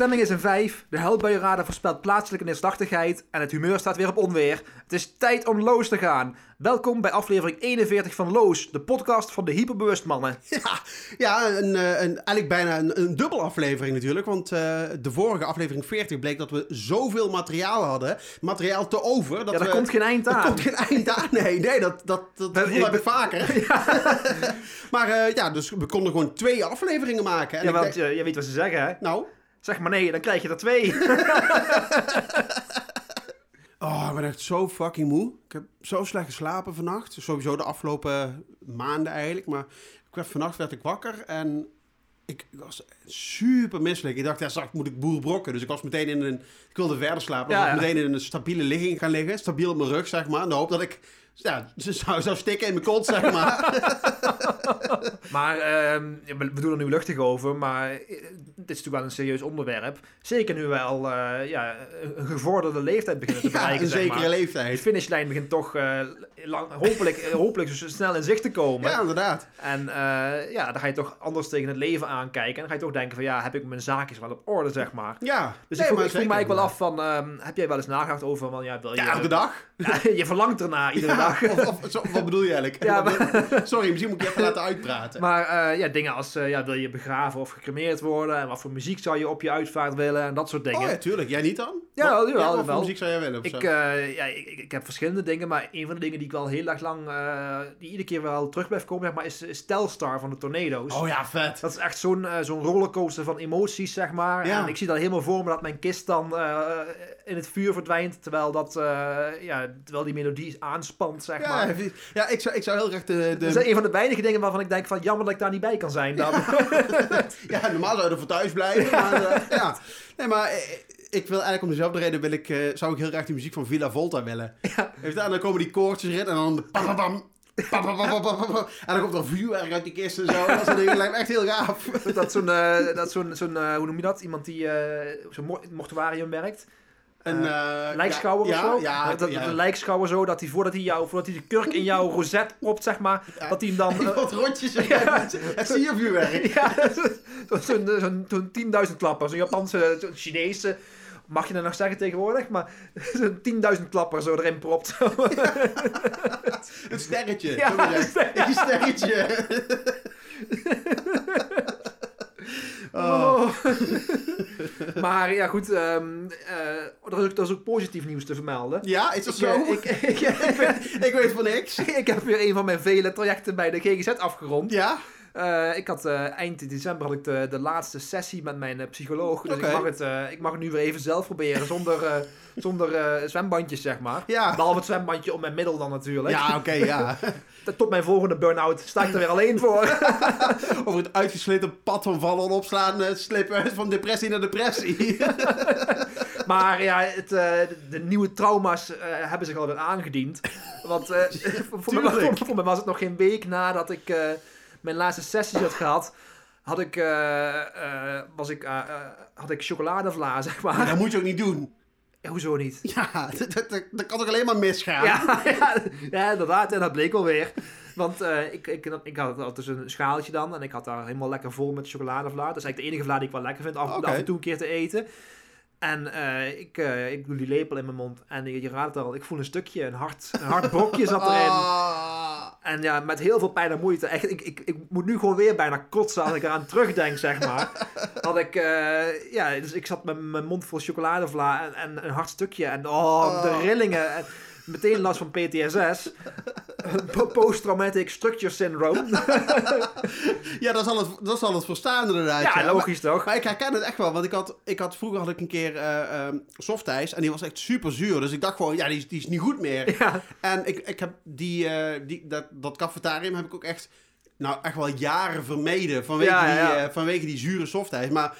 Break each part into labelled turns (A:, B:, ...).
A: stemming is een 5, de huilbuienradar voorspelt plaatselijke neerslachtigheid en het humeur staat weer op onweer. Het is tijd om Loos te gaan. Welkom bij aflevering 41 van Loos, de podcast van de hyperbewustmannen.
B: Ja, ja een, eh, een, eigenlijk bijna een, een dubbel aflevering natuurlijk. Want eh, de vorige aflevering 40 bleek dat we zoveel materiaal hadden. Materiaal te over. Dat
A: Ja, daar
B: we,
A: komt geen eind
B: er
A: aan.
B: komt geen eind aan. Nee, nee dat, dat, dat,
A: Dat-
B: heb
A: ik-
B: vaker. maar eh, ja, dus we konden gewoon twee afleveringen maken. En
A: Ja, want
B: denk-
A: je weet wat ze zeggen, hè?
B: nou,
A: Zeg maar nee, dan krijg je er twee.
B: oh, ik ben echt zo fucking moe. Ik heb zo slecht geslapen vannacht. Sowieso de afgelopen maanden eigenlijk. Maar ik werd, vannacht werd ik wakker en ik was super misselijk. Ik dacht, ja, straks moet ik boer brokken. Dus ik was meteen in een... Ik wilde verder slapen.
A: Ja,
B: Ja, ik
A: ja.
B: meteen in een stabiele ligging gaan liggen. Stabiel op mijn rug, zeg maar. In de hoop dat ik... Ja, ze zou, zou stikken in mijn kont, zeg maar.
A: Maar ehm, ja, we we doen er nu luchtig over, maar eh, dit is natuurlijk wel een serieus onderwerp. Zeker nu wij al eh, ja, een gevorderde leeftijd beginnen te
B: ja,
A: bereiken,
B: een
A: zeg
B: zekere
A: maar. De
B: leeftijd.
A: finishlijn begint toch eh, lang, hopelijk, hopelijk zo snel in zicht te komen.
B: Ja, inderdaad.
A: En ja, dan ga je toch anders tegen het leven aankijken. En dan ga je toch denken van ja, heb ik mijn zaakjes wel op orde, zeg maar.
B: Ja.
A: Dus
B: Nee,
A: ik, vroeg,
B: maar
A: ik vroeg
B: zeker,
A: mij wel af van, ehm, heb jij wel eens nagedacht over, van, ja, wil je...
B: Ja, elke dag.
A: Ja, je verlangt erna iedere
B: Ja,
A: dag.
B: Of, of, zo- wat bedoel je eigenlijk?
A: Ja,
B: Sorry, misschien moet ik je even laten uitpraten.
A: Maar eh, ja, dingen als, eh, ja, wil je begraven of gecremeerd worden? En wat voor muziek zou je op je uitvaart willen? En dat soort dingen.
B: Oh ja, tuurlijk. Jij niet dan?
A: Ja,
B: Wat-
A: wel,
B: wat voor muziek zou jij willen? Of
A: Ik, eh, ja, ik, ik, heb verschillende dingen, maar een van de dingen die ik wel heel erg lang, die iedere keer wel terug blijft komen, zeg maar, is, is Telstar van de Tornado's.
B: oh ja, vet.
A: Dat is echt zo'n zo'n rollercoaster van emoties, zeg maar.
B: Ja.
A: En ik zie dat helemaal voor me dat mijn kist dan in het vuur verdwijnt. Terwijl, dat, uh, ja, terwijl die melodie aanspant, zeg ja, maar.
B: Ja, ik zou, ik zou heel graag de, de...
A: Dat is een van de weinige dingen waarvan ik denk van... Jammer dat ik daar niet bij kan zijn dan.
B: Ja, normaal zou je er voor thuis blijven. Maar, eh, ja. Nee, maar eh, ik wil eigenlijk om dezelfde reden wil ik, zou ik heel graag die muziek van Villa Volta willen. Ja. Dan komen die koortjes erin en dan de pam, pam, en dan komt er vuurwerk uit die kist en zo. Dat lijkt me echt heel gaaf.
A: Dat zo'n, dat zo'n, zo'n hoe noem je dat? Iemand die uh, zo'n mortuarium werkt.
B: Een
A: Eh,
B: eh,
A: lijkschouwer
B: ja,
A: of zo?
B: Ja, ja.
A: dat,
B: ja.
A: een lijkschouwer zo, dat hij voordat hij, jou, voordat hij de kurk in jouw rozet propt, zeg maar,
B: Ja.
A: dat hij hem dan... eh,
B: Wat rondjes en het siervuurwerk.
A: ja, zo- zo'n zo'n zo'n 10.000 klapper, zo'n Japanse, zo'n Chinese, mag je dat nog zeggen tegenwoordig, maar zo'n 10.000 klapper zo erin propt.
B: Een sterretje.
A: Ja,
B: zo.
A: Een
B: sterretje. Oh.
A: Maar ja, goed, ehm, eh, er, is ook, er is ook positief nieuws te vermelden.
B: Ja, is dat
A: Ik,
B: zo?
A: eh, ik, ik,
B: Ik weet van niks.
A: ik heb weer een van mijn vele trajecten bij de GGZ afgerond.
B: Ja?
A: Eh, ik had eh, eind december had ik de, de laatste sessie met mijn eh, psycholoog. Dus ik, mag het, ik mag het nu weer even zelf proberen zonder, zonder zwembandjes, zeg maar.
B: Ja.
A: Behalve het zwembandje om mijn middel dan natuurlijk.
B: Ja, oké, ja.
A: Tot mijn volgende burn-out sta ik er weer alleen voor.
B: Over het uitgesleten pad van vallen en opslaan, slippen van depressie naar depressie.
A: maar ja, het, de nieuwe trauma's hebben zich alweer aangediend. Want voor, voor, mij, voor, voor mij was het nog geen week nadat ik mijn laatste sessies had gehad. Had ik, eh, was ik, eh, had ik chocoladevla, zeg maar.
B: Dat moet je ook niet doen.
A: Ja, hoezo niet?
B: Ja, dat, dat, dat- dat kan toch alleen maar misgaan?
A: Ja, ja, ja, inderdaad. En dat bleek alweer. Want ik, ik, ik had, had dus een schaaltje dan. En ik had daar helemaal lekker vol met chocoladevla. Dat is eigenlijk de enige vla die ik wel lekker vind. Af, af en toe een keer te eten. En ik, ik doe die lepel in mijn mond. En je, je raadt het al. Ik voel een stukje. Een hard, een hard brokje zat erin.
B: Ah.
A: En ja, met heel veel pijn en moeite. Echt, ik, ik, ik moet nu gewoon weer bijna kotsen als ik eraan terugdenk, zeg maar. Had ik, eh, ja, dus ik zat met mijn mond vol chocoladevla en, en een hard stukje. En oh, de
B: Oh.
A: rillingen. En meteen last van PTSS. Po- Post-traumatic structure syndrome.
B: Ja, dat zal, het, dat zal het voor staan inderdaad.
A: ja, logisch toch?
B: Maar ik herken het echt wel, want ik had, ik had vroeger had ik een keer eh ehm, softijs en die was echt super zuur. Dus ik dacht gewoon, ja, die is, die is niet goed meer.
A: Ja,
B: En ik, ik heb die, eh, die, dat, dat cafetarium heb ik ook echt, nou echt wel jaren vermeden vanwege,
A: Ja, ja, ja.
B: Die, eh, vanwege die zure softijs. Maar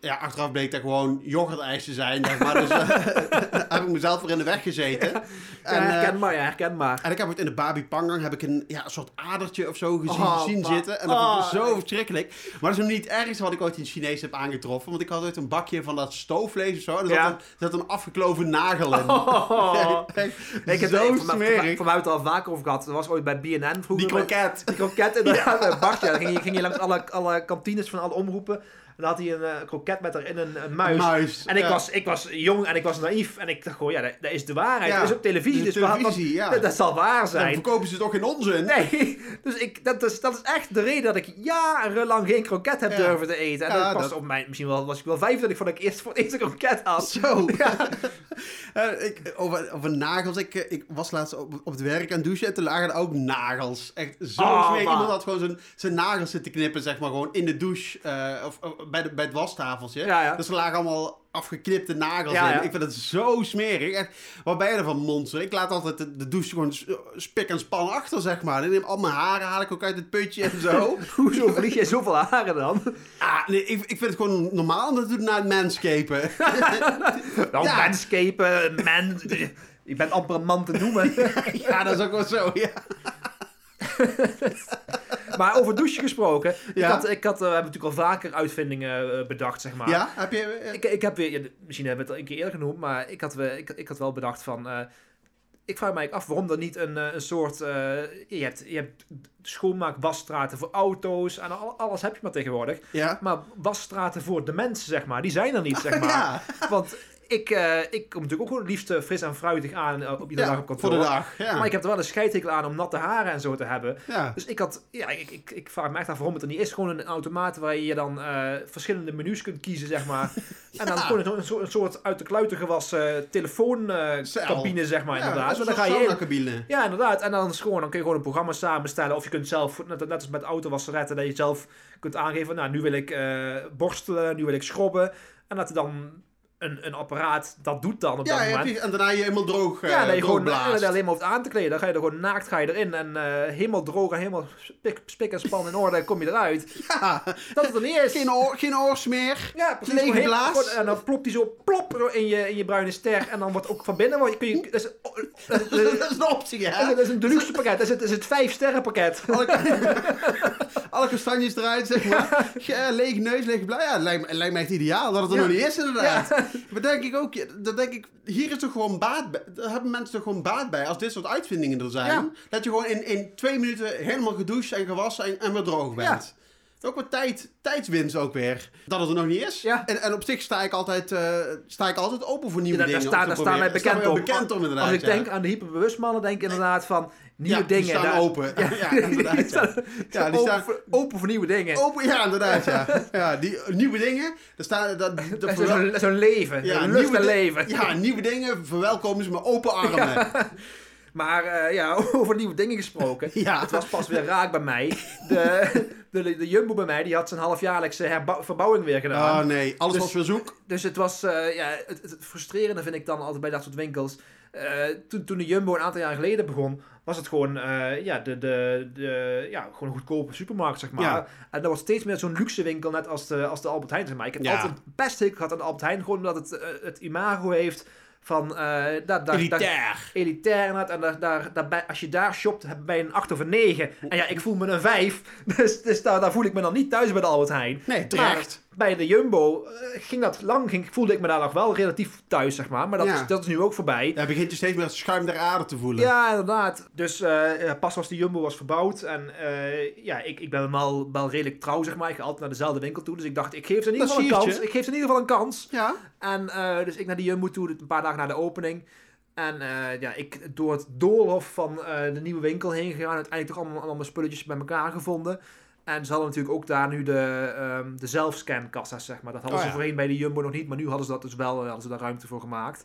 B: ja, achteraf bleek dat gewoon yoghurtijs te zijn, zeg maar. Dus eh, heb ik mezelf weer in de weg gezeten.
A: Ja,
B: En, eh,
A: herkenbaar, ja, herkenbaar.
B: en ik heb het in de Babi Pangang heb ik een, ja, een soort adertje of zo gezien,
A: Oh,
B: zien zitten. En dat vond ik
A: oh.
B: zo verschrikkelijk. Maar dat is nog niet het ergste wat ik ooit in het Chinees heb aangetroffen. Want ik had ooit een bakje van dat stoofvlees of zo. En er
A: Ja.
B: zat, een, zat een afgekloven nagel in.
A: Oh. Ik heb
B: zo
A: er voor, mij-
B: smerig.
A: het al vaker over gehad. Dat was ooit bij BNN vroeger.
B: Die kroket.
A: Die kroket. Bij Bart, ja. Dan ging je, ging je langs alle, alle kantines van alle omroepen. Dan had hij een eh, kroket met erin een, een muis.
B: Muis.
A: En ik,
B: ja.
A: was, ik was jong en ik was naïef. En ik dacht gewoon, ja, dat, dat is de waarheid.
B: Ja,
A: Dat is op televisie. dus dat, dat zal waar
B: Dan
A: zijn.
B: verkopen ze toch geen onzin?
A: Nee, dus ik, dat, is, dat is echt de reden dat ik jarenlang geen kroket heb durven te eten. En dat was
B: dat-
A: op mijn, misschien wel, was ik wel 25 voordat ik eerst voor het eerste kroket had.
B: Zo. Eh, ik, over, over nagels. Ik, eh, ik was laatst op, op het werk aan douchen en toen lagen er ook nagels. Echt zo
A: Oh.
B: Iemand had gewoon zijn, zijn nagels zitten knippen, zeg maar, gewoon in de douche. of, of bij, de, bij het wastafeltje.
A: Ja, ja.
B: Dus er lagen allemaal afgeknipte nagels
A: Ja,
B: in. Ik vind het zo smerig. Echt, wat ben je ervan, monster? Ik laat altijd de, de douche gewoon spik en span achter, zeg maar. Ik neem al mijn haren, haal ik ook uit het putje en zo.
A: Hoezo verlies jij zoveel haren dan?
B: ah, nee, ik, ik vind het gewoon normaal om dat te doen na het manscapen.
A: Nou,
B: Ja.
A: manscapen, man... Je bent amper een man te noemen.
B: ja, dat is ook wel zo, ja.
A: Maar over douchen gesproken. Ik had, ik had, eh, we hebben natuurlijk al vaker uitvindingen eh, bedacht, zeg maar.
B: Ja, heb je... eh,
A: Ik, ik heb weer, ja, misschien hebben we het al een keer eerder genoemd, maar ik had, ik, ik had wel bedacht van... ik vraag me eigenlijk af waarom er niet een, een soort... je, hebt, je hebt schoonmaak wasstraten voor auto's en al- alles heb je maar tegenwoordig.
B: ja.
A: Maar wasstraten voor de mensen, zeg maar, die zijn er niet, zeg maar.
B: Ja,
A: Want ik, eh, ik kom natuurlijk ook gewoon het liefst eh, fris en fruitig aan eh, op iedere dag op kantoor.
B: voor de dag. Ja.
A: Maar ik heb er wel een scheidhekel aan om natte haren en zo te hebben.
B: ja.
A: Dus ik had, ja, ik, ik, ik vraag me echt af waarom het er niet is. Gewoon een automaat waar je dan verschillende menus kunt kiezen, zeg maar. En dan gewoon een, een, soort- een soort uit de kluiten gewassen telefooncabine, zeg maar,
B: Ja,
A: inderdaad. Maar dan
B: een
A: ga je in.
B: sauna-cabine.
A: Ja, inderdaad. En dan, is gewoon, dan kun je gewoon een programma samenstellen. Of je kunt zelf, net, net als met autowasseretten, dat je zelf kunt aangeven, nou, nu wil ik borstelen, nu wil ik schrobben. En dat er dan een, een apparaat dat doet dan op
B: Ja,
A: dat moment.
B: je, en daarna je helemaal droog, eh
A: Ja, dat je gewoon eh,
B: blaast.
A: alleen maar hoeft aan te kleden. Dan ga je er gewoon naakt ga je erin. En eh, helemaal droog en helemaal spik, spik en span in orde kom je eruit.
B: Ja,
A: Dat het er niet is.
B: geen, oor, geen oorsmeer.
A: ja, precies.
B: lege blaas.
A: gewoon- En dan plopt hij zo plop in je, in je bruine ster. En dan wordt ook van binnen... Word kun je, dat, is, dat, is,
B: dat is een optie, hè?
A: dat is een deluxe pakket. Dat is het, dat is het vijf sterren pakket.
B: alle kastanjes eruit, zeg maar. Ja, lege neus, lege blauw. Ja, lijkt, me- het lijkt me echt ideaal dat het er nog niet is, inderdaad. Maar denk ik ook, dat denk ik, hier is toch gewoon baat bij. Daar hebben mensen toch gewoon baat bij als dit soort uitvindingen er zijn. Dat je gewoon in, in twee minuten helemaal gedoucht en gewassen en, en weer droog bent. Ook wat tijd, tijdswinst ook weer. Dat het er nog niet is.
A: Ja.
B: En, en op zich sta ik altijd, eh, sta ik altijd open voor nieuwe
A: Ja, daar,
B: dingen.
A: daar, staan- daar staan wij bekend om.
B: bekend om.
A: Als ik
B: ja.
A: denk aan de hyperbewust mannen, denk ik inderdaad van nieuwe
B: ja,
A: dingen.
B: Die staan
A: daar-
B: open. Ja, inderdaad.
A: die staan,
B: Ja, die
A: open,
B: staan-
A: voor, open voor nieuwe dingen.
B: Open, ja, inderdaad, ja. ja die nieuwe dingen, daar staan... Dat, dat,
A: zo'n leven.
B: ja,
A: een
B: nieuwe
A: leven.
B: Ja, nieuwe dingen verwelkomen ze met open armen.
A: Maar eh, ja, over nieuwe dingen gesproken.
B: Ja.
A: Het was pas weer raak bij mij. De, de, de Jumbo bij mij, die had zijn halfjaarlijkse verbouwing weer gedaan.
B: Oh nee, alles
A: Dus-
B: was weer zoek.
A: Dus het was, eh, ja, het, het frustrerende vind ik dan altijd bij dat soort winkels. Eh, toen, toen de Jumbo een aantal jaar geleden begon, was het gewoon, eh, ja, de, de, de, ja, gewoon een goedkope supermarkt, zeg maar.
B: Ja.
A: En dat was steeds meer zo'n luxe winkel, net als de, als de Albert Heijn, zeg maar. Ik heb
B: Ja.
A: altijd best hekel gehad aan de Albert Heijn, gewoon omdat het het imago heeft van... daar, daar, daar,
B: Elitair.
A: elitair inderdaad. En daar, daar, daarbij, als je daar shopt, heb- je een 8 of een 9. En ja, ik voel me een 5. Dus, dus daar, daar voel ik me dan niet thuis bij de Albert Heijn.
B: Nee, terecht.
A: Bij de Jumbo eh, ging dat lang, ging, voelde ik me daar nog wel relatief thuis, zeg maar. Maar dat,
B: Ja.
A: is, dat is nu ook voorbij.
B: Ja, begint je steeds meer het schuim der aarde te voelen.
A: Ja, inderdaad. Dus eh, eh, pas was die Jumbo was verbouwd. En eh, ja, ik, ik ben wel, wel redelijk trouw, zeg maar. Ik ga altijd naar dezelfde winkel toe. Dus ik dacht, ik geef ze in ieder geval een kans. Ik geef ze in ieder geval een kans.
B: Ja.
A: En eh, dus ik naar die Jumbo toe, een paar dagen na de opening. En eh, ja, ik door het doolhof van eh, de nieuwe winkel heen gegaan. Uiteindelijk toch allemaal, allemaal mijn spulletjes bij elkaar gevonden. En ze hadden natuurlijk ook daar nu de, ehm de zelfscankassa's, zeg maar. Dat hadden
B: Oh,
A: ze voorheen bij de Jumbo nog niet. Maar nu hadden ze dat dus wel, eh, hadden ze daar ruimte voor gemaakt.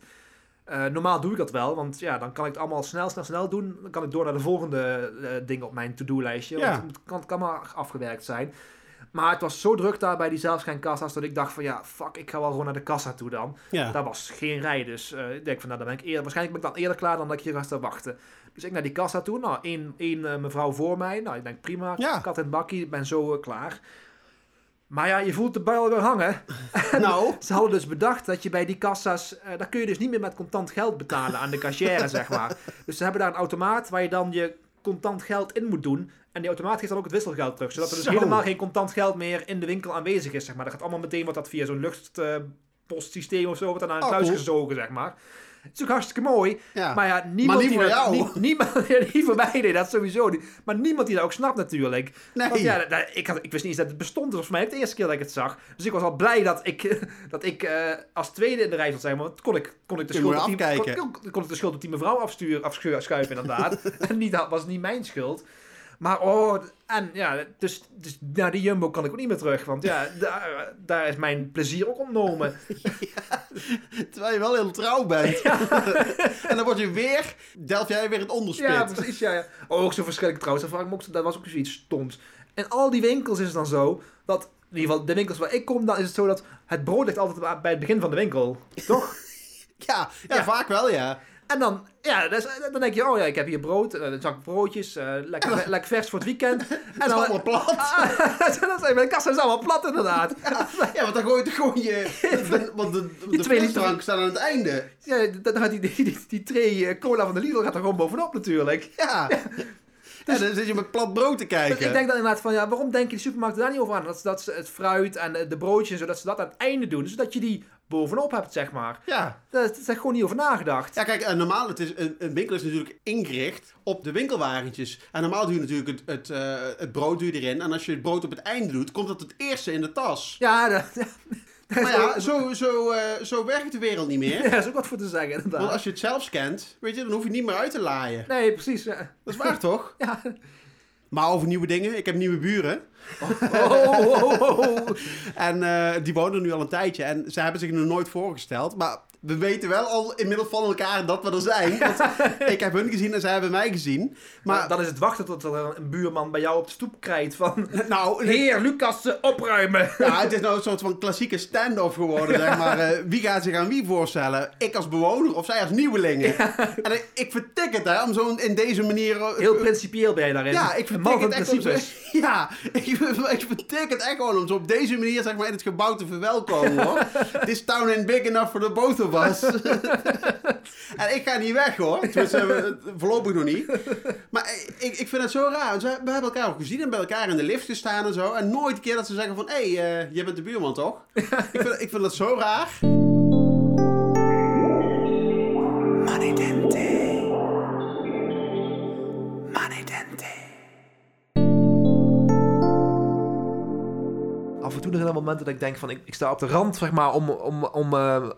A: Eh, normaal doe ik dat wel, want ja, dan kan ik het allemaal snel, snel, snel doen. Dan kan ik door naar de volgende eh dingen op mijn to-do-lijstje.
B: Ja.
A: Want het kan, het kan maar afgewerkt zijn. Maar het was zo druk daar bij die zelfscankassa's dat ik dacht van ja, fuck, ik ga wel gewoon naar de kassa toe dan.
B: Ja.
A: Daar was geen rij, dus eh, ik denk van nou, dan ben ik eerder, waarschijnlijk ben ik dan eerder klaar dan dat ik hier ga staan wachten. Dus ik naar die kassa toe, nou, één, één eh, mevrouw voor mij, nou, ik denk prima,
B: Ja.
A: kat en bakkie, ik ben zo eh, klaar. Maar ja, je voelt de buil weer hangen.
B: Nou,
A: Ze hadden dus bedacht dat je bij die kassa's, daar kun je dus niet meer met contant geld betalen aan de cashier, zeg maar. Dus ze hebben daar een automaat waar je dan je contant geld in moet doen. En die automaat geeft dan ook het wisselgeld terug. Zodat er dus
B: Zo.
A: helemaal geen contant geld meer in de winkel aanwezig is, zeg maar. Dat gaat allemaal meteen wat dat via zo'n luchtpostsysteem of zo, wat dan
B: Oh,
A: thuis
B: cool.
A: gezogen, zeg maar. Het is ook hartstikke mooi.
B: ja.
A: Maar ja, niemand
B: niet
A: die
B: voor
A: dat-
B: jou.
A: nie- niemand, ja, niet voor mij, nee, dat sowieso niet. Maar niemand die dat ook snapt natuurlijk.
B: nee.
A: Want ja, dat- ik, had, ik wist niet eens dat het bestond. Dat was voor mij de eerste keer dat ik het zag. Dus ik was al blij dat ik, dat ik eh, als tweede in de rij zat zijn. Want kon ik, kon ik de schuld
B: maar
A: op die, kon, kon- kon ik de schuld op die mevrouw afsturen, afschuiven inderdaad. en niet, dat was niet mijn schuld. Maar oh, en ja, dus, dus naar die Jumbo kan ik ook niet meer terug. Want ja, daar, daar is mijn plezier ook ontnomen.
B: Terwijl je wel heel trouw bent. en dan word je weer, delf jij weer het onderspit.
A: Ja, precies. Ja, ja. Oh, ook zo verschrikkelijk trouwens. Dat, ook, was ook zoiets stoms. En al die winkels is het dan zo dat, in ieder geval de winkels waar ik kom, dan is het zo dat het brood ligt altijd bij het begin van de winkel. Toch?
B: ja, ja,
A: Ja.
B: vaak wel ja.
A: En dan, ja, dus, dan denk je, oh ja, ik heb hier brood, eh, een zak broodjes, eh, lekker, lekker vers voor het weekend. En
B: Het is
A: dan,
B: allemaal plat.
A: dan zijn mijn kassen is allemaal plat inderdaad.
B: Ja, want dan gooi je gewoon je... Want de, de, de frisdrank staat aan het einde.
A: Ja, dan gaat die, die, die, die tray eh, cola van de Lidl gaat er gewoon bovenop natuurlijk.
B: Ja. En dan zit je met plat brood te
A: Dus
B: kijken.
A: ik denk dan inderdaad van, ja, waarom denken die supermarkten daar niet over aan? Dat, ze- dat ze het fruit en de broodjes en zo, dat ze dat aan het einde doen. Zodat je die bovenop hebt, zeg maar.
B: Ja.
A: Daar is gewoon niet over nagedacht.
B: Ja, kijk, eh, normaal, het is, een, een winkel is natuurlijk ingericht op de winkelwagentjes. En normaal doe je natuurlijk het, het, eh, het brood doe je erin. En als je het brood op het einde doet, komt dat het eerste in de tas.
A: Ja, dat,
B: Maar ja, zo, zo, eh, zo werkt de wereld niet meer.
A: Ja, daar is ook wat voor te zeggen,
B: Want
A: inderdaad.
B: als je het zelf scant, weet je, dan hoef je het niet meer uit te laaien.
A: Nee, precies. Ja.
B: Dat is waar, toch?
A: Ja.
B: Maar over nieuwe dingen. Ik heb nieuwe buren.
A: Oh, oh, oh.
B: En eh, die wonen nu al een tijdje. En ze hebben zich nog nooit voorgesteld. Maar we weten wel al inmiddels van elkaar dat we er zijn. Want ik heb hun gezien en zij hebben mij gezien.
A: Maar
B: Maar,
A: dan is het wachten tot er een buurman bij jou op de stoep krijgt van...
B: nou,
A: Heer, Lucas, eh, opruimen.
B: ja, het is nou een soort van klassieke stand-off geworden, zeg maar. Eh, wie gaat zich aan wie voorstellen? Ik als bewoner of zij als nieuwelingen? En ik, ik vertik het, hè, om zo in deze manier...
A: Heel principieel ben je daarin.
B: Ja, ik vertik het echt om. Ja, ik, ik vertik het echt gewoon om zo op deze manier zeg maar, in het gebouw te verwelkomen hoor. This town ain't big enough for the both of us. en ik ga niet weg hoor. Tenminste, eh, voorlopig nog niet. Maar ik, ik vind het zo raar. want We hebben elkaar ook gezien en bij elkaar in de lift gestaan en zo. En nooit een keer dat ze zeggen van, hé, hey, eh, jij bent de buurman toch? ik, vind, ik vind dat zo raar.
A: Er zijn er momenten dat ik denk van, ik, ik sta op de rand, zeg maar, om, om, om, eh,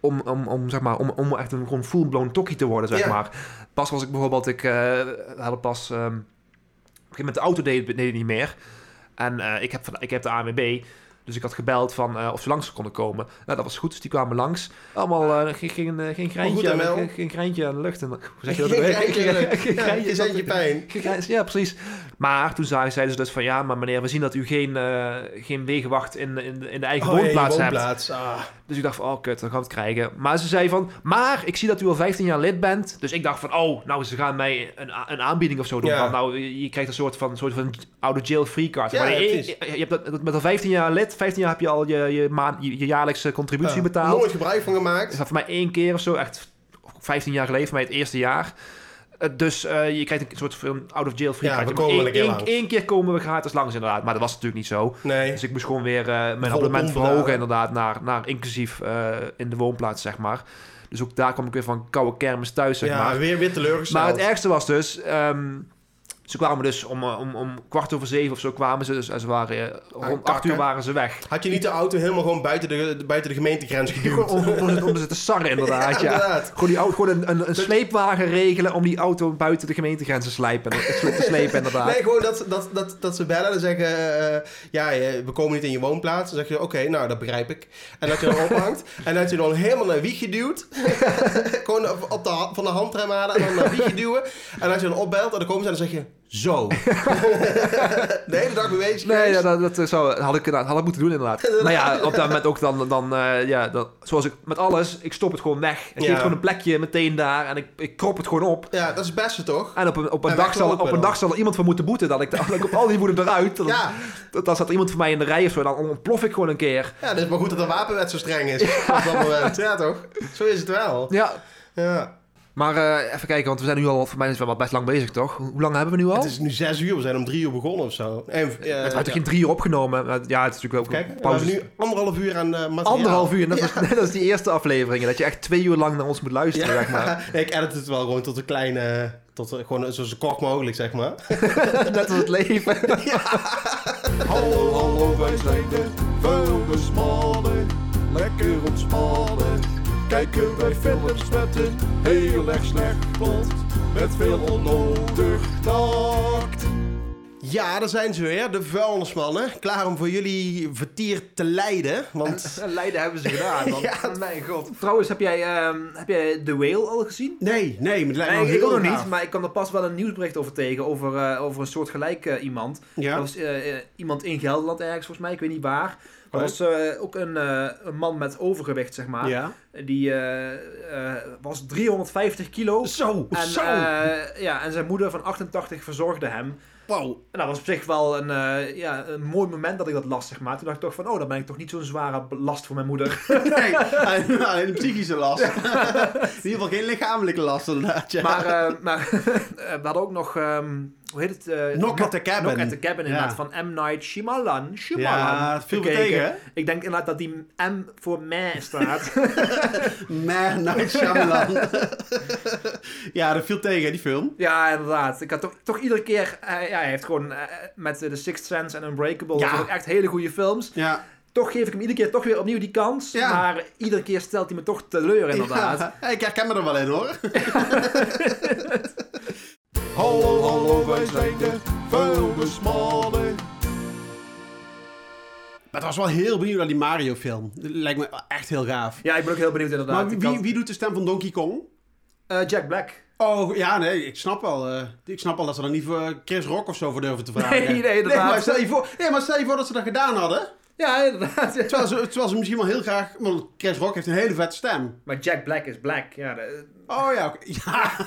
A: om, om, om, zeg maar, om, om echt een gewoon full-blown tokkie te worden, zeg
B: Ja.
A: maar. Pas was ik bijvoorbeeld, ik uh, had pas, ehm, op een gegeven moment de auto deed, deed het niet meer. En eh, ik, heb, van- ik heb de ANWB, dus ik had gebeld van eh, of ze langs konden komen. Nou, dat was goed, dus die kwamen langs. Allemaal eh, geen, geen, eh, geen, greintje,
B: goed, ML.
A: geen, greintje aan de lucht. En, hoe zeg je dat?
B: Geen greintje aan de lucht.
A: Geen
B: Ja,
A: greintje,
B: pijn.
A: Ja, precies. Maar toen zei- zeiden ze dus van ja, maar meneer, we zien dat u geen, eh, geen wegenwacht in, in, de- in de eigen
C: Oh,
A: woonplaats hebt.
C: Ah.
A: Dus ik dacht van, oh kut, dan gaan we het krijgen. Maar ze zei van, maar ik zie dat u al 15 jaar lid bent. Dus ik dacht van, oh, nou, ze gaan mij een, een aanbieding of zo doen.
C: Ja.
A: Van, nou, je krijgt een soort van, soort van oude jail free card.
C: Ja,
A: maar
C: ja,
A: je, je, je hebt dat met al 15 jaar lid, 15 jaar heb je al je, je, maand, je, je jaarlijkse contributie betaald.
C: Nooit gebruik van
A: Dat
C: gemaakt.
A: is voor mij één keer of zo, echt 15 jaar geleden, voor mij het eerste jaar. Eh, dus eh, je krijgt een soort van out of jail free
C: Ja,
A: card.
C: we komen een keer
A: komen we gratis langs inderdaad. Maar dat was natuurlijk niet zo.
C: Nee.
A: Dus ik moest gewoon weer eh, mijn abonnement verhogen inderdaad naar, naar inclusief in de woonplaats, zeg maar. Dus ook daar kwam ik weer van koude kermis thuis, zeg
C: ja,
A: maar.
C: weer, weer teleurgesteld.
A: Maar het ergste was dus... ehm, ze kwamen dus om, eh, om, om kwart over zeven of zo kwamen ze. Dus en ze waren, eh, rond acht uur waren ze weg.
C: Had je niet de auto helemaal gewoon buiten de, buiten de gemeentegrens geduwd?
A: om, om, om, ze te sarren inderdaad, ja.
C: inderdaad.
A: Gewoon, die auto, gewoon een, een, een sleepwagen regelen om die auto buiten de gemeentegrenzen slijpen, te slepen inderdaad.
C: Nee, gewoon dat, dat, dat, dat ze bellen en zeggen... eh, ja, we komen niet in je woonplaats. Dan zeg je, oké, nou, dat begrijp ik. En dat je dan ophangt. En dat je dan helemaal naar wieg geduwd. gewoon op- de, van de handrem halen en dan naar wieg duwen. En als je dan opbelt, en dan komen ze en dan zeg je...
B: Zo. de hele dag mee bezig
A: Nee, ja, dat, dat zou, had, ik, had ik moeten doen inderdaad. Maar ja, op dat moment ook dan, dan eh, ja, dan, zoals ik met alles, ik stop het gewoon weg. Ik
C: Ja.
A: geef gewoon een plekje meteen daar en ik, ik krop het gewoon op.
C: Ja, dat is het beste toch?
A: En op een, op een,
C: En
A: dag, zal, op een dag zal er iemand van moeten boeten. Dat ik, dat ik op al die woede eruit. Dan,
C: Ja.
A: dan, dan er iemand voor mij in de rij of zo. Dan ontplof ik gewoon een keer.
C: Ja, het is maar goed dat de wapenwet zo streng is op dat moment. Ja, toch? Zo is het wel.
A: Ja.
C: Ja.
A: Maar eh, even kijken, want we zijn nu al, voor mij is het wel best lang bezig, toch? Hoe lang hebben we nu al?
C: Het is nu zes uur, we zijn om drie uur begonnen of zo. En, uh,
A: het werd toch geen drie uur opgenomen? Maar Ja, het is natuurlijk ook
C: Kijk, we
A: pauze.
C: hebben nu anderhalf uur aan eh materiaal.
A: Anderhalf uur, net als, net als die eerste afleveringen. Dat je echt twee uur lang naar ons moet luisteren, zeg maar.
C: Ja, ik edit het wel gewoon tot een kleine... Tot gewoon zo, zo kort mogelijk, zeg maar.
A: Net als het leven.
D: Hallo, hallo, wij zijn de vuilnismannen. Lekker ontspannen. Kijken wij films met een heel erg slecht plot. Met veel onnodig tact.
C: Ja, daar zijn ze weer, de vuilnismannen. Klaar om voor jullie vertier te leiden. Want...
A: Leiden hebben ze gedaan.
C: Ja.
A: Mijn god. Trouwens, heb jij, ehm, heb jij The Whale al gezien?
C: Nee, nee, maar het lijkt
A: Nee, ik ook nog niet, maar ik kwam er pas wel een nieuwsbericht over tegen. Over, eh, over een soort gelijk eh, iemand.
C: Ja?
A: Dat was eh, iemand in Gelderland ergens, volgens mij. Ik weet niet waar. Dat
C: Oh.
A: was ook een, een man met overgewicht, zeg maar.
C: Ja.
A: Die was 350 kilo.
C: Zo,
A: En,
C: zo.
A: ja, en zijn moeder van 88 verzorgde hem.
C: Wow.
A: En dat was op zich wel een, eh, ja, een mooi moment dat ik dat las, zeg maar. Toen dacht ik toch van, oh, dan ben ik toch niet zo'n zware last voor mijn moeder.
B: Nee, alleen, een psychische last. In ieder geval geen lichamelijke last, inderdaad. Ja.
A: Maar, eh, maar eh, we hadden ook nog, ehm, hoe heet het? eh,
B: Knock at the Cabin.
A: Knock at the Cabin, inderdaad,
B: Ja.
A: van M. Night Shyamalan. Shyamalan.
B: ja, het viel tegen, hè?
A: Ik denk inderdaad dat die M voor mij staat.
B: Man, Night Shyamalan. ja, dat viel tegen, die film.
A: ja, inderdaad. Ik had toch, toch iedere keer, eh, ja, hij heeft gewoon eh, met The Sixth Sense en Unbreakable,
B: Ja.
A: dat echt hele goede films.
B: Ja.
A: Toch geef ik hem iedere keer toch weer opnieuw die kans.
B: Ja.
A: Maar iedere keer stelt hij me toch teleur, inderdaad.
B: Ja, ik herken me er wel in, hoor.
D: Hallo, hallo, wij zijn de vuilnismannen.
B: Maar het was wel heel benieuwd naar die Mario-film. Dat lijkt me echt heel gaaf.
A: Ja, ik ben ook heel benieuwd inderdaad.
B: Maar wie,
A: kan-
B: wie doet de stem van Donkey Kong?
A: Eh, Jack Black.
B: Oh, ja, nee, ik snap wel. eh, ik snap wel dat ze dan niet voor Chris Rock of zo voor durven te vragen.
A: Nee, nee, inderdaad.
B: maar stel je voor, nee, maar stel je voor dat ze dat gedaan hadden.
A: Ja, inderdaad.
B: Terwijl ze, terwijl ze misschien wel heel graag... Want Chris Rock heeft een hele vette stem.
A: Maar Jack Black is black. Ja, de-
B: Oh ja, oké. Ja.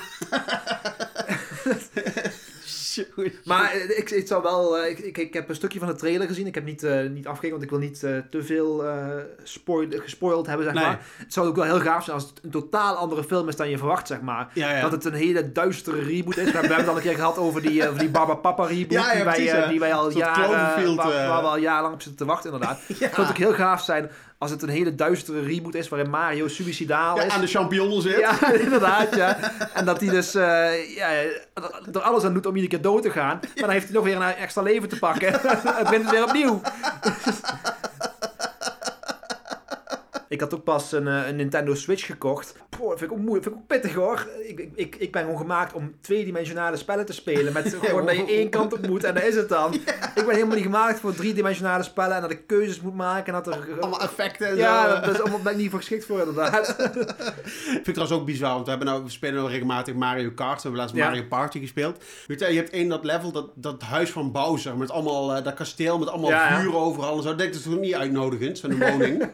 A: Maar eh, ik, ik zou wel... eh, ik, ik, ik heb een stukje van de trailer gezien. Ik heb niet, eh, niet afgekeken, want ik wil niet te veel spoil- gespoild hebben, zeg
B: Nee.
A: maar. Het zou ook wel heel gaaf zijn als het een totaal andere film is dan je verwacht, zeg maar.
B: Ja, ja.
A: Dat het een hele duistere reboot is. We hebben het al een keer gehad over die, over die Baba Papa reboot.
B: Ja,
A: die, wij,
B: precies,
A: die wij al jaren...
B: Cloverfield,
A: waar, waar we al jarenlang op zitten te wachten, inderdaad. Het zou ook heel gaaf zijn als het een hele duistere reboot is waarin Mario suicidaal
B: Ja,
A: is.
B: aan de champignon zit.
A: Ja, inderdaad, ja. En dat hij dus eh, ja, er alles aan doet om iedere keer dood te gaan. Maar dan heeft hij nog weer een extra leven te pakken. Het begint dus weer opnieuw. Ik had ook pas een, eh, een Nintendo Switch gekocht. Poh, dat vind ik ook moeilijk, vind ik ook pittig hoor. Ik, ik- ik, ben gewoon gemaakt om tweedimensionale spellen te spelen. Met gewoon dat je één kant op moet en dat is het dan. Ik ben helemaal niet gemaakt voor driedimensionale spellen en dat ik keuzes moet maken. En dat er,
B: Allemaal effecten en
A: ja,
B: zo.
A: dat, dat is allemaal ben ik niet voor geschikt voor inderdaad.
B: vind ik trouwens ook bizar, want we, hebben nou, we spelen nou regelmatig Mario Kart. We hebben laatst
A: Ja.
B: Mario Party gespeeld. Weet je, je hebt één dat level, dat, dat huis van Bowser, met allemaal, eh, dat kasteel met allemaal
A: Ja, ja.
B: vuur overal en zo. Dat denk ik toch niet uitnodigend, zo'n woning.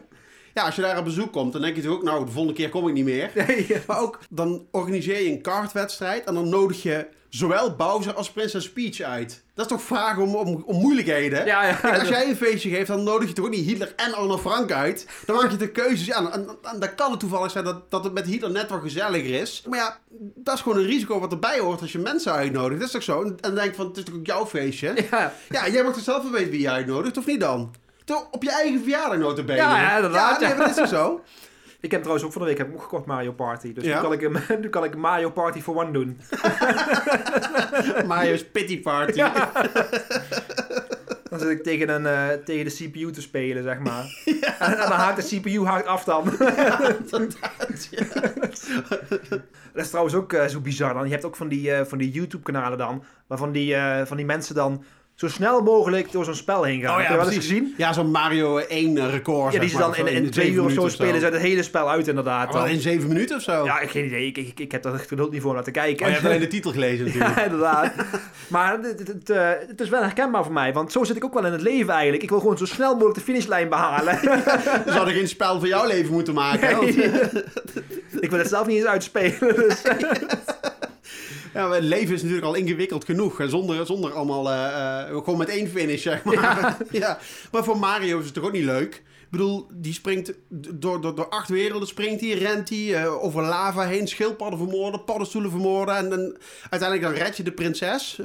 B: Ja, als je daar op bezoek komt, dan denk je toch ook, nou, de volgende keer kom ik niet meer.
A: Nee,
B: Maar ook, dan organiseer je een kartwedstrijd en dan nodig je zowel Bowser als Princess Peach uit. Dat is toch vragen om, om, om moeilijkheden?
A: Ja, ja.
B: Kijk, als jij een feestje geeft, dan nodig je toch ook niet Hitler en Anne Frank uit? Dan maak je de keuzes. Ja, en, en, en dan kan het toevallig zijn dat, dat het met Hitler net wat gezelliger is. Maar ja, dat is gewoon een risico wat erbij hoort als je mensen uitnodigt. Dat is toch zo? En dan denk je van, het is toch ook jouw feestje?
A: Ja.
B: Ja, jij mag toch zelf wel weten wie je uitnodigt, of niet dan? Op je eigen verjaardag notabene.
A: Ja, ja, inderdaad,
B: Ja, nee,
A: ja.
B: dat is toch zo?
A: Ik heb trouwens ook van de week heb ik ook gekocht Mario Party. Dus
B: Ja?
A: nu, kan ik, nu kan ik Mario Party for one doen.
B: Mario's Pity Party.
A: Dan zit ik tegen, een, eh, tegen de CPU te spelen, zeg maar. En, en dan haakt de CPU haakt af dan. Dat is trouwens ook eh, zo bizar dan. Je hebt ook van die, eh, van die YouTube kanalen dan. Waarvan die, van die mensen dan zo snel mogelijk door zo'n spel heen gaan.
B: Oh
A: Heb
B: ja,
A: je wel eens gezien?
B: Ja, zo'n Mario 1 record.
A: Ja, die ze dan in, in twee
B: zeven
A: uur of zo spelen ze het hele spel uit inderdaad.
B: Maar
A: dan.
B: in 7 minuten of zo?
A: Ja, ik geen idee. Ik, ik, ik heb daar echt geduld niet voor te kijken.
B: Oh, je hebt alleen de titel gelezen natuurlijk.
A: Ja, inderdaad. Maar het, het, het, eh, het is wel herkenbaar voor mij, want zo zit ik ook wel in het leven eigenlijk. Ik wil gewoon zo snel mogelijk de finishlijn behalen.
B: Dan zou er geen spel voor jouw leven moeten maken. hè? Want,
A: ik wil het zelf niet eens uitspelen. Dus.
B: Ja, het leven is natuurlijk al ingewikkeld genoeg. Zonder, zonder allemaal... eh, eh, gewoon met één finish, zeg maar. Ja. Maar voor Mario is het toch ook niet leuk? Ik bedoel, die springt door, door, door acht werelden springt hij, rent hij, eh, over lava heen, schildpadden vermoorden, paddenstoelen vermoorden. En dan, uiteindelijk dan red je de prinses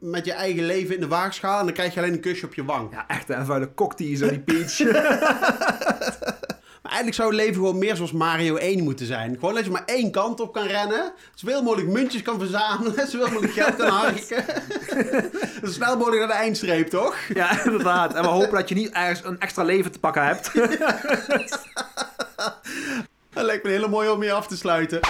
B: met je eigen leven in de waagschaal. En dan krijg je alleen een kusje op je wang.
A: Ja, echt een vuile cockteaser, die Peach.
B: Maar eigenlijk zou het leven gewoon meer zoals Mario 1 moeten zijn. Gewoon dat je maar één kant op kan rennen. Zoveel mogelijk muntjes kan verzamelen. Zoveel mogelijk geld kan harken. Zo snel mogelijk naar de eindstreep, toch?
A: ja, inderdaad. En we hopen dat je niet ergens een extra leven te pakken hebt.
B: Dat lijkt me een hele mooie om mee af te sluiten.